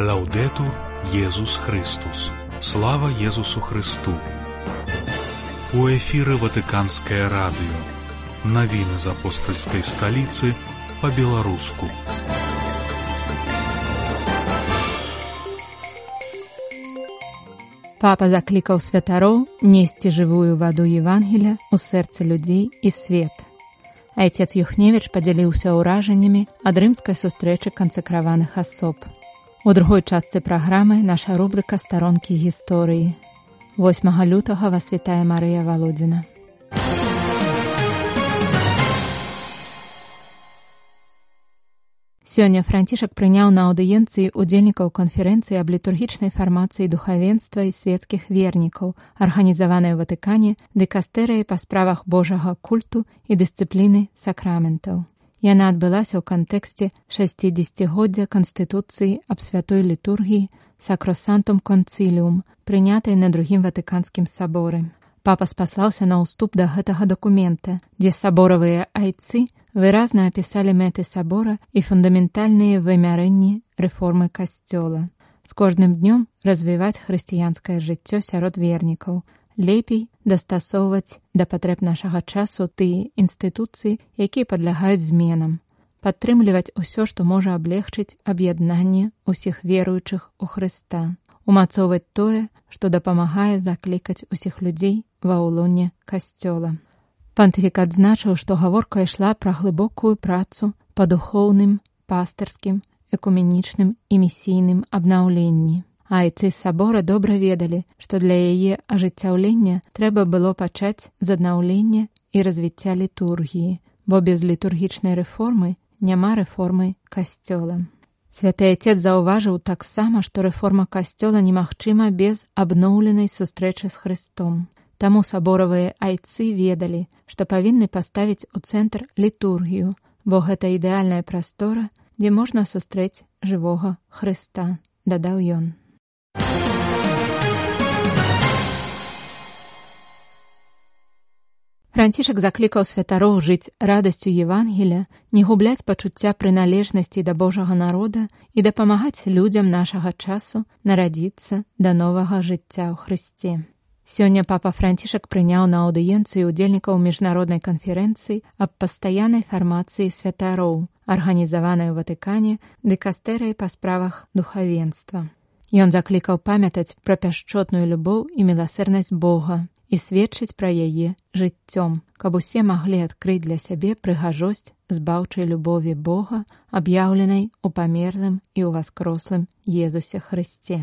Лаўдетур Езус Христус. Слава Езусу Христу. У эфіры Ватыканскае радыё. Навіны з апостальскай сталіцы па-беларуску. Папа заклікаў святароў несці жывую ваду Евангеля ў сэрцы людзей і свет. Айцец Юхневіч падзяліўся ўражаннямі ад рымскай сустрэчы канцэкраваных асоб. У другой частцы праграмы наша рубрыка старонкі гісторыі. 8 лютага вас вітае Марыя Валодзіна. Сёння францішак прыняў на аўдыенцыі удзельнікаў канферэнцыі аб літургічнай фармацыі духавенства і светскіх вернікаў, арганізаванай у Ватыкане дэкастэрыі па справах Божага культу і дысцыпліны сакраментаў. Яна адбылася ў кантэксце 60годдзя канстытуцыі аб святой літургіі сакросантум концыліум, прынятай на другім ватыканскім саборы. Папа спаслаўся на ўступ да гэтага дакумента, дзе саборавыя айцы выразна апісалі мэты сабора і фундаментальныя вымярэнні рэформы касцёла. З кожным днём развіваць хрысціянскае жыццё сярод вернікаў, лепей дастасоўваць да патрэб нашага часу тыя інстытуцыі, якія падлягаюць зменам, падтрымліваць усё, што можа аблегчыць аб'яднанне ўсіх веруючых у Хрыста, умацоўваць тое, што дапамагае заклікаць усіх людзей ва ўлоне касцёла. Пантыфік адзначыў, што гаворка ішла пра глыбокую працу па духоўным, пастарскім, экуменічным і місійным абнаўленні. Айцы сабора добра ведалі, што для яе ажыццяўлення трэба было пачаць з аднаўлення і развіцця літургіі, бо без літургічнай рэформы няма рэформы касцёла. Святы отец заўважыў таксама, што рэформа касцёла немагчыма без абноўленай сустрэчы з Христом. Таму саборавыя айцы ведалі, што павінны паставіць у цэнтр літургію, бо гэта ідэальная прастора, дзе можна сустрэць жывога Хрыста, дадаў ён. Францішак заклікаў святароў жыць радасцю Евангеля, не губляць пачуцця прыналежнасці да Божага народа і дапамагаць людзям нашага часу нарадзіцца да новага жыцця ў Хрысце. Сёння папа Францішак прыняў на аўдыенцыі ўдзельнікаў міжнароднай канферэнцыі аб пастаяннай фармацыі святароў, арганізаванай у Ватыкане дэкастэрыі па справах духавенства. Ён заклікаў памятаць пра пяшчотную любоў і міласэрнасць Бога, і сведчыць пра яе жыццём, каб усе маглі адкрыць для сябе прыгажосць збаўчай любові Бога, аб'яўленай у памерлым і ў васкрослым Езусе Хрысце.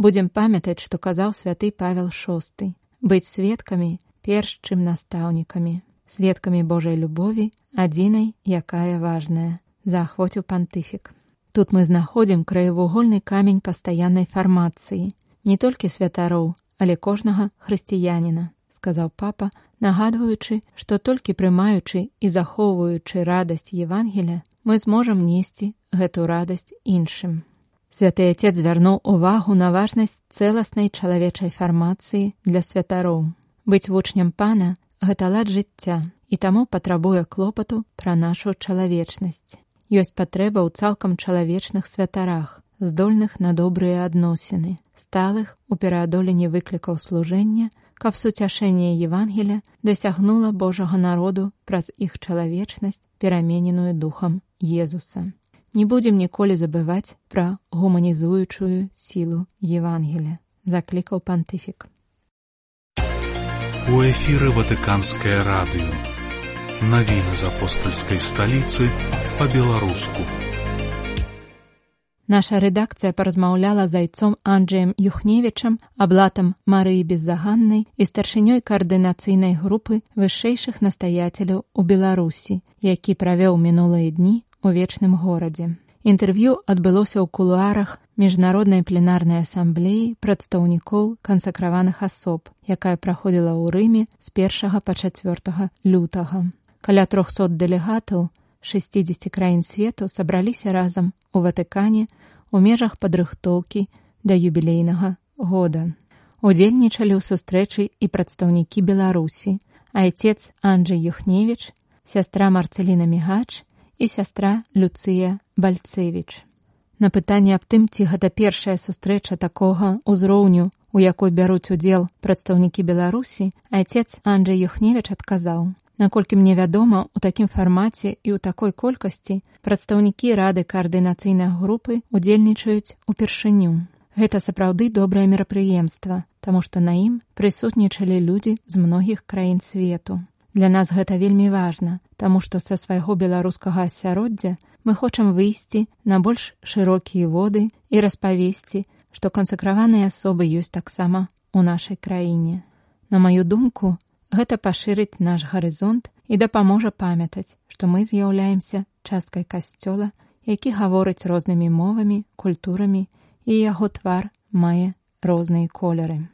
Будзем памятаць, што казаў святы Павел VI, быць сведкамі перш чым настаўнікамі, сведкамі Божай любові, адзінай, якая важная, заахвоціў пантыфік. Тут мы знаходзім краевугольны камень пастаяннай фармацыі, не толькі святароў, але кожнага хрысціяніна, сказаў папа, нагадваючы, што толькі прымаючы і захоўваючы радасць Евангеля, мы зможам несці гэту радасць іншым. Святы отец звярнуў увагу на важнасць цэласнай чалавечай фармацыі для святароў. Быць вучням пана гэта лад жыцця і таму патрабуе клопату пра нашу чалавечнасць. Ёсць патрэба ў цалкам чалавечных святарах, здольных на добрыя адносіны, сталых у пераадоленні выклікаў служэння, каб суцяшэнне Евангеля дасягнула Божага народу праз іх чалавечнасць, перамененую духам Езуса. Не будзем ніколі забываць пра гуманізуючую сілу Евангеля, заклікаў пантыфік. У эфіры ватыканскае радыё. Навіны з апостальскай сталіцы па-беларуску. Наша рэдакцыя паразмаўляла зайцом Анджеем Юхневічам, аблатам Марыі беззаганнай і старшынёй каардынацыйнай групы вышэйшых настаяцеляў у Беларусі, які правёў мінулыя дні у вечным горадзе. Інтэрв'ю адбылося ў кулуарах міжнароднай пленарнай асамблеі прадстаўнікоў кансакраваных асоб, якая праходзіла ў рыме з першага па чацвёртага лютага. Каля трохсот дэлегатаў 60 краін свету сабраліся разам у Ватыкане у межах падрыхтоўкі да юбілейнага года. Удзельнічалі ў сустрэчы і прадстаўнікі Беларусі, айцец Анджай Юхневіч, сястра Марцеліна Мігач і сястра Люцыя Бальцевіч. На пытанне аб тым, ці гэта першая сустрэча такога ўзроўню, у якой бяруць удзел прадстаўнікі Беларусі, айцец Анджей Юхневіч адказаў: Наколькі мне вядома, у такім фармаце і ў такой колькасці прадстаўнікі рады каардынацыйнай групы удзельнічаюць упершыню. Гэта сапраўды добрае мерапрыемства, таму што на ім прысутнічалі людзі з многіх краін свету. Для нас гэта вельмі важна, таму што са свайго беларускага асяроддзя мы хочам выйсці на больш шырокія воды і распавесці, што кансакраваныя асобы ёсць таксама у нашай краіне. На маю думку, гэта пашырыць наш гарызонт і дапаможа памятаць, што мы з'яўляемся часткай касцёла, які гаворыць рознымі мовамі, культурамі і яго твар мае розныя колеры.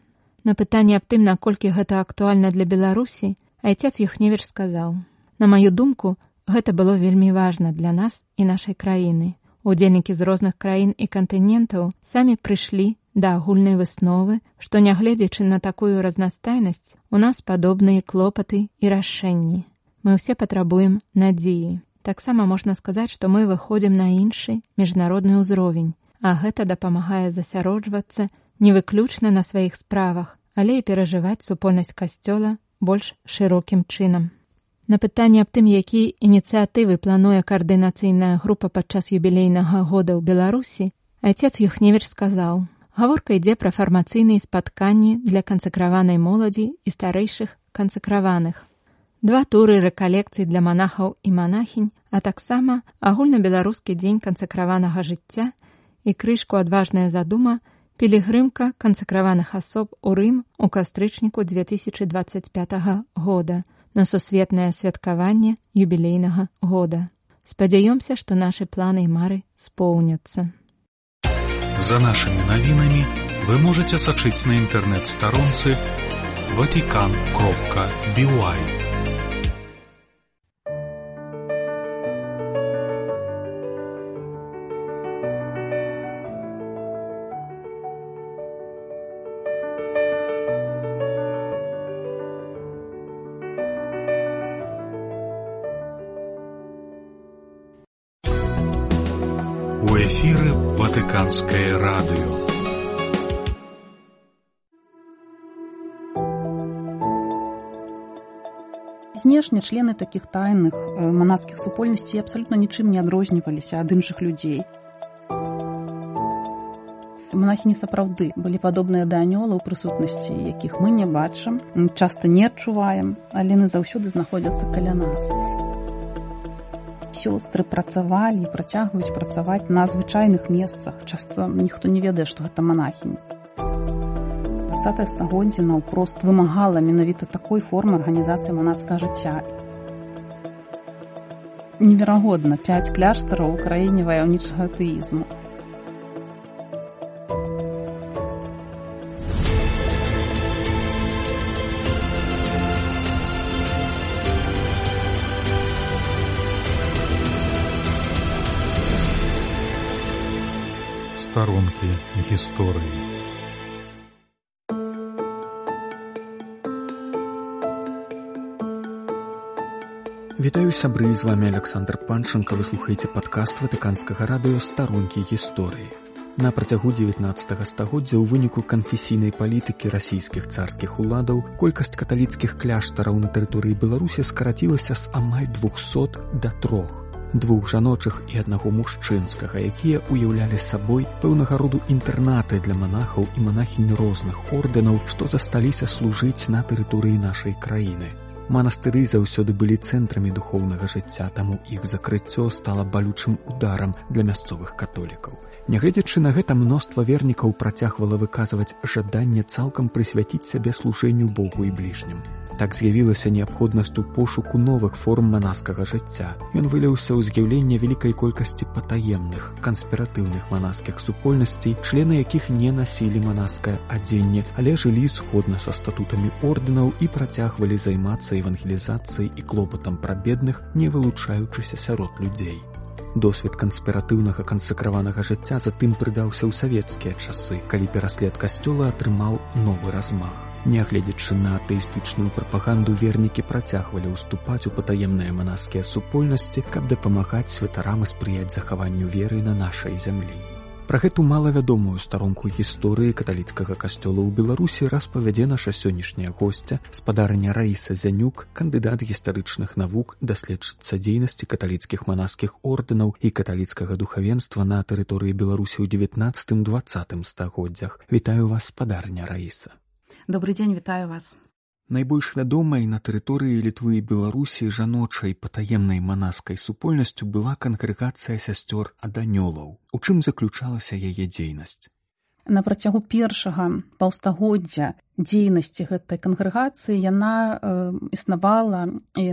На пытанне аб тым, наколькі гэта актуальна для Беларусі, айцец Юхневіч сказаў: « На маю думку, гэта было вельмі важна для нас і нашай краіны. Удзельнікі з розных краін і кантынентаў самі прыйшлі да агульнай высновы, што нягледзячы на такую разнастайнасць, у нас падобныя клопаты і рашэнні. Мы ўсе патрабуем надзеі. Таксама можна сказаць, што мы выходзім на іншы міжнародны ўзровень, а гэта дапамагае засяроджвацца не выключна на сваіх справах, але і перажываць супольнасць касцёла больш шырокім чынам. На пытанне аб тым, які ініцыятывы плануе каардынацыйная група падчас юбілейнага года ў Беларусі, айцец Юхневіч сказаў: Гаворка ідзе пра фармацыйныя спатканні для кансакраванай моладзі і старэйшых кансакраваных. Два туры рэкалекцый для манахаў і манахінь, а таксама агульнабеларускі дзень кансакраванага жыцця і крышку адважная задума пілігрымка кансакраваных асоб у Рым у кастрычніку 2025 года на сусветнае святкаванне юбілейнага года. Спадзяёмся, што нашы планы і мары споўняцца. За нашымі навінамі вы можаце сачыць на інтэрнэт-старонцы ватикан кропка бівай. Ватыканскае радыё. Знешне члены такіх тайных манаскіх супольнасцей абсалютна нічым не адрозніваліся ад іншых людзей. Манахі не сапраўды былі падобныя да анёла ў прысутнасці, якіх мы не бачым, часта не адчуваем, але яны заўсёды знаходзяцца каля нас сёстры працавалі і працягваюць працаваць на звычайных месцах. Часта ніхто не ведае што гэта манахінь. Стагоддзя наўпрост вымагала менавіта такой формы арганізацыі манаска жыцця. Неверагодна 5 кляштараў у краіне ваяўнічага атэізму старонкі гісторыі. Вітаю сябры з вами Александр Панчынка вы слухаеце падкаст ватыканскага радыё старонкі гісторыі. На працягу 19 стагоддзя ў выніку канфесійнай палітыкі расійскіх царскіх уладаў колькасць каталіцкіх кляштараў на тэрыторыі Беларусі скарацілася з амаль 200 да трох двух жаночых і аднаго мужчынскага, якія ўяўлялі сабой пэўнага роду інтэрнаты для манахаў і манахінь розных ордэнаў, што засталіся служыць на тэрыторыі нашай краіны. Манастыры заўсёды былі цэнтрамі духоўнага жыцця, таму іх закрыццё стала балючым ударам для мясцовых католікаў. Нягледзячы на гэта мноства вернікаў працягвала выказваць жаданне цалкам прысвяціць сябе служэнню Богу і бліжнім. Так з'явілася неабходнасць у пошуку новых форм манаскага жыцця. Ён вылеўся ў з'яўленне вялікай колькасці патаемных канспіратыўных манаскіх супольнасцей, члены якіх не насілі манаскае адзенне, але жылі сходна са статутамі ордэнаў і працягвалі займацца евангелізацыяй і клопатам пра бедных, не вылучаючыся сярод людзей. Досвед канспіратыўнага кансакраванага жыцця затым прыдаўся ў савецкія часы, калі пераслед касцёла атрымаў новы размах. Нягледзячы на атэістычную прапаганду вернікі працягвалі ўступаць у патаемныя манаскія супольнасці, каб дапамагаць святарам і спрыяць захаванню веры на нашай зямлі. Пра гэту малавядомую старонку гісторыі каталіцкага касцёла ў Беларусі распавядзе наша сённяшняя госця спадарня Раіса Зянюк, кандыдат гістарычных навук, даследчыца дзейнасці каталіцкіх манаскіх ордэнаў і каталіцкага духавенства на тэрыторыі Беларусі ў 19-20 стагоддзях. Вітаю вас спадарня Раіса. Добрый дзень вітаю вас. Найбольш вядомай на тэрыторыі літвы і беларусі жаночай патаемнай манаскай супольнасцю была кангрэгацыя сясцёр аданёлаў у чым заключалася яе дзейнасць на працягу першага паўстагоддзя дзейнасці гэтай кангрэгацыі яна э, існавала э,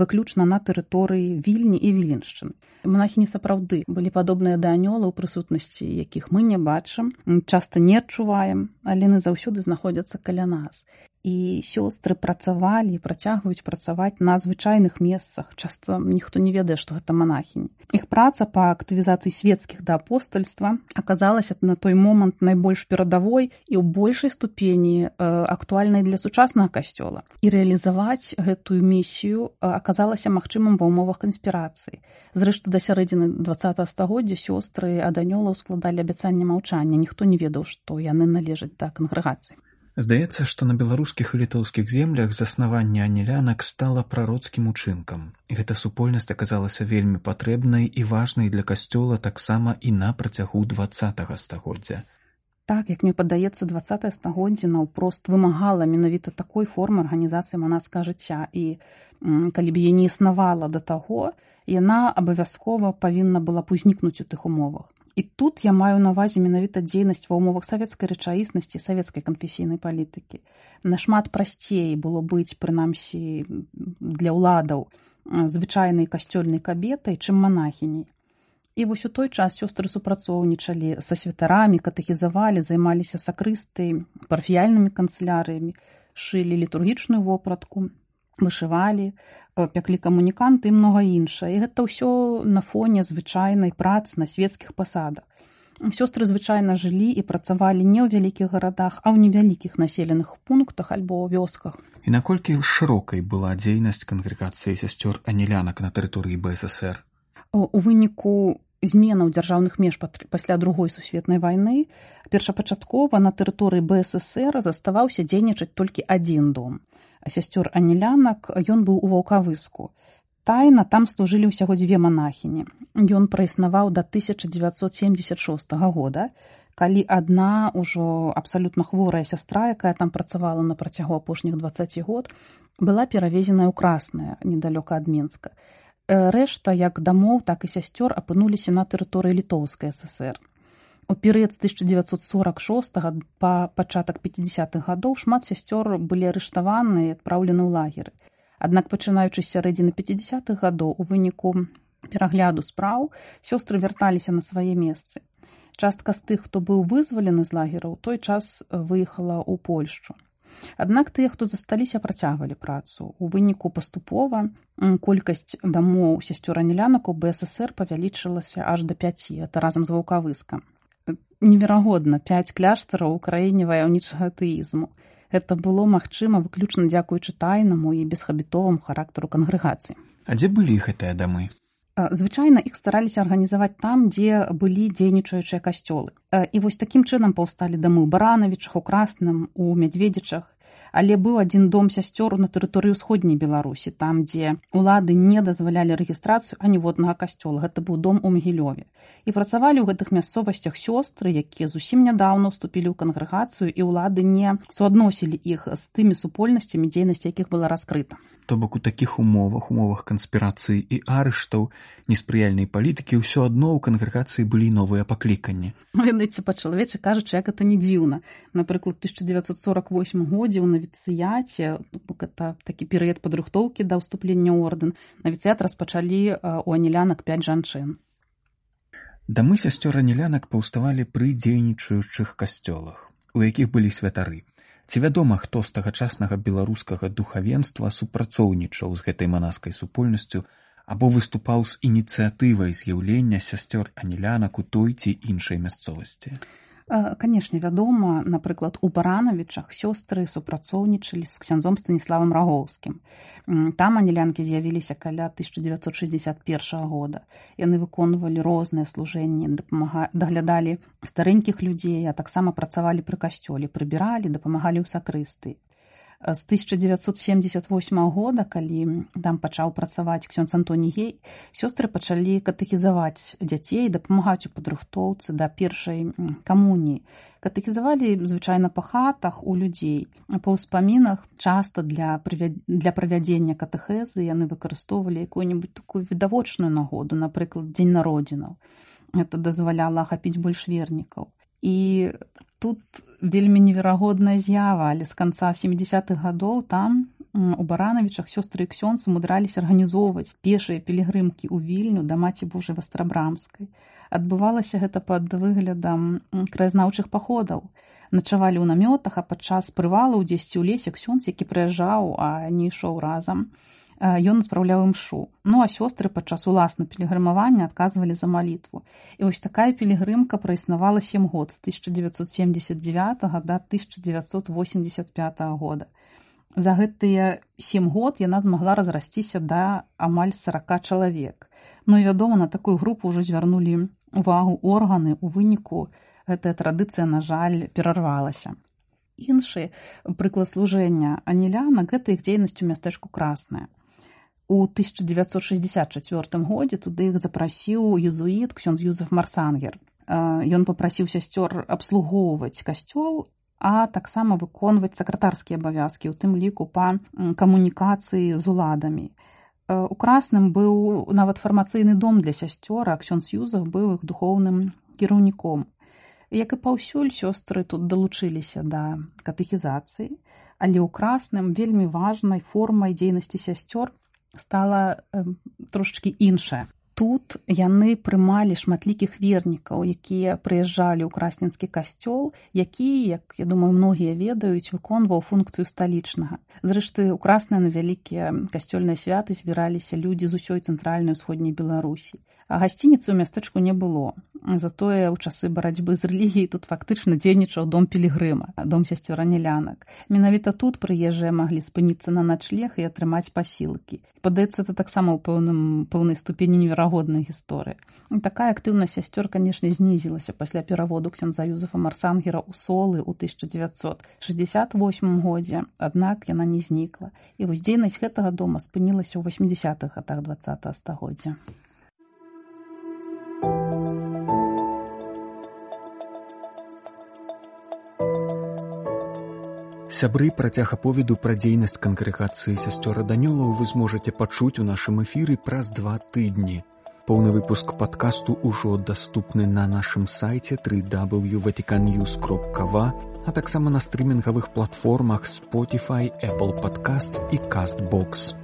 выключна на тэрыторыі вільні і віленшчын монахіні сапраўды былі падобныя да анёла ў прысутнасці якіх мы не бачым часта не адчуваем але яны заўсёды знаходзяцца каля нас і сёстры працавалі працягваюць працаваць на звычайных месцах. Часта ніхто не ведае што гэта монахіні іх праца па актывізацыі свецкіх да апостальства аказалася на той момант найбольш перадавой і ў большай ступені актуальнай для сучаснага касцёла. І рэалізаваць гэтую місію аказалася магчымым ва ўмовах канспірацыі. Зрэшты да сярэдзіны два стагоддзя сёстры аданёлаў складалі абяцанне маўчання. Ніхто не ведаў што яны належаць да кангрэгацыі Здаецца, што на беларускіх і літоўскіх землях заснаванне анілянак стала прароцкім учынкам. Гэта супольнасць аказалася вельмі патрэбнай і важнай для касцёла таксама і на працягу два стагоддзя. Так, як мне падаецца два стагоддзя наўпрост вымагала менавіта такой формы арганізацыі манацкага жыцця і калі б яе не існавала да таго, яна абавязкова павінна была б узнікнуць у тых умовах. І тут я маю на увазе менавіта дзейнасць ва ўмовах савецкай рэчаіснасці савецкай канфесійнай палітыкі. Нашмат прасцей было быць прынамсі для ўладаў звычайнай касцёльнай кабетай, чым манахіняй. І вось у той час сёстры супрацоўнічалі са святарамі, катэхізавалі, займаліся сакрыстай, парфіяльнымі канцылярыямі, шылі літургічную вопратку, вышывалі пяклі камуніканты і многа іншае. І гэта ўсё на фоне звычайнай працы на свецкіх пасадах. Сёстры звычайна жылі і працавалі не ў вялікіх гарадах а ў невялікіх населеных пунктах альбо ў вёсках. І наколькі шырокай была дзейнасць кангрэгацыі сясцёр анілянак на тэрыторыі бСр у выніку зменаў дзяржаўных меж пасля другой сусветнай вайны. Першапачаткова на тэрыторыі бСр заставаўся дзейнічаць толькі адзін дом. Сясцёр анілянак ён быў у ваўкавыску. Тайна там служылі ўсяго дзве манахіні. Ён праіснаваў да 1976 года калі адна ўжо абсалютна хворая сястра якая там працавала на працягу апошніх 20 год была перавезеная ў красная недалёка ад менска рэшта як дамоў так і сясцёр апынуліся на тэрыторыі літоўскай ссср У перыяд з 1946 па пачатак 50-х гадоў шмат сясцёр былі арыштаваны і адпраўлены ў лагеры. Аднак пачынаючы з сярэдзіны 50-х гадоў у выніку перагляду спраў сёстры вярталіся на свае месцы. Частка з тых, хто быў вызвалены з лагераў, той час выехала ў Польшчу. Аднак тыя, хто засталіся працягвалі працу. У выніку паступова колькасць дамоў сясцёр анілянак у БСР павялічылася аж да 5 это разам з ваўкавыскам неверагодна пяць кляштараў у краіне ваяўнічага атэізму. Гэта было магчыма выключна дзякуючы тайнаму і бесхабітоваму характару кангрэгацыі. А дзе былі гэтыя дамы? Звычайна іх стараліся арганізаваць там, дзе былі дзейнічаючыя касцёлы. І вось такім чынам паўсталі дамы ў баранавічах, у красным, у мядзведзічах, але быў адзін дом сясцёру на тэрыторыі ўсходняй беларусі там дзе улады не дазвалялі рэгістрацыю аніводнага касцёла. Гэта быў дом у магілёве і працавалі ў гэтых мясцовасцях сёстры якія зусім нядаўна ўступілі ў кангрэгацыю і ўлады не суадносілі іх з тымі супольнасцямі дзейнасці якіх была раскрыта. То бок у такіх умовах умовах канспірацыі і арыштаў неспрыяльнай палітыкі ўсё адно ў кангрэгацыі былі новыя пакліканні. Ведаеце па-чалавечы кажучы як это не дзіўна. Напрыклад 1948 годзе ў навіцыяце это такі перыяд падрыхтоўкі да ўступлення ордэн навіцыят распачалі у анілянак 5 жанчын дамы сясцёр анілянак паўставалі пры дзейнічаючых касцёлах у якіх былі святары. Ці вядома, хто з тагачаснага беларускага духавенства супрацоўнічаў з гэтай манаскай супольнасцю або выступаў з ініцыятывай з'яўлення сясцёр анілянак у той ці іншай мясцовасці. Канешне вядома напрыклад у баранавічах сёстры супрацоўнічалі з ксяндзом станіславам рагоўскім там анілянкі з'явіліся каля 1961 года. Яны выконвалі розныя служэнні дапамага даглядалі старэнькіх людзей а таксама працавалі пры касцёле прыбіралі дапамагалі ў сакрысты з 1978 года калі там пачаў працаваць ксёнз Антоні гей сёстры пачалі катэхізаваць дзяцей дапамагаць у падрыхтоўцы да першай камуніі катэхізавалі звычайна па хатах у людзей. Па ўспамінах часта для для правядзення катэхезы яны выкарыстоўвалі якую-нибудь такую відавочную нагоду напрыклад дзень народзінаў. Это дазваляла ахапіць больш вернікаў і тут вельмі неверагодная з'ява але з канца 70-х гадоў там у баранавічах сёстры ксёнз умудраліся арганізоўваць пешыя пілігрымкі ў вільню да маці божай вастрабрамскай. Адбывалася гэта пад выглядам краязнаўчых паходаў. Начавалі ў намётах а падчас прывалаў дзесьці ў лесе ксёнз які прыязджаў а не ішоў разам ён адпраўляў імшу ну а сёстры падчас уласна пілігрымавання адказвалі за малітву. І вось такая пілігрымка праіснавала сем год з 1979 да 1985 года. За гэтыя сем год яна змагла разрасціся да амаль 40 чалавек. Ну і вядома на такую групу ўжо звярнулі увагу органы у выніку гэтая традыцыя на жаль перарвалася. Іншы прыклад служэння аніляна гэта іх дзейнасць у мястэчку красная У 1964 годзе туды іх запрасіў езуіт ксёнз Юзеф Марсангер. Ён папрасіў сясцёр абслугоўваць касцёл, а таксама выконваць сакратарскія абавязкі, у тым ліку па камунікацыі з уладамі. У красным быў нават фармацыйны дом для сясцёра, ксёнз Юзах быў іх духоўным кіраўніком. Як і паўсюль сёстры тут далучыліся да катэхізацыі, але ў красным вельмі важнай формай дзейнасці сясцёр стала трошачки іншая тут яны прымалі шматлікіх вернікаў якія прыязджалі ў красненскі касцёл які як я думаю многія ведаюць выконваў функцыю сталічнага. Зрэшты у красна на вялікія касцёльныя святы збіраліся людзі з усёй цэнтральнай усходняй беларусі. А гасцініцы ў мястэчку не было. Затое ў часы барацьбы з рэлігіяй тут фактычна дзейнічаў дом пілігрыма дом сясцёра нелянак менавіта тут прыезжыя маглі спыніцца на начлег і атрымаць пасілкі. Падаецца это таксама ў пэўным пэўнай ступені невероятна верагодная гісторыя. Ну, такая актыўнасць сясцёр, канешне, знізілася пасля пераводу ксяндза Юзефа Марсангера ў солы ў 1968 годзе, аднак яна не знікла. І вось дзейнасць гэтага дома спынілася ў 80-х гадах два стагоддзя. Сябры працяг аповеду пра дзейнасць кангрэгацыі сясцёра данёлаў вы зможаце пачуць у нашым эфіры праз два тыдні. Поўны выпуск падкасту ўжо даступны на нашым сайце 3w-vaticannews.ва, а таксама на стрымінгавых платформах Spotify, Apple Podcast і Castbox.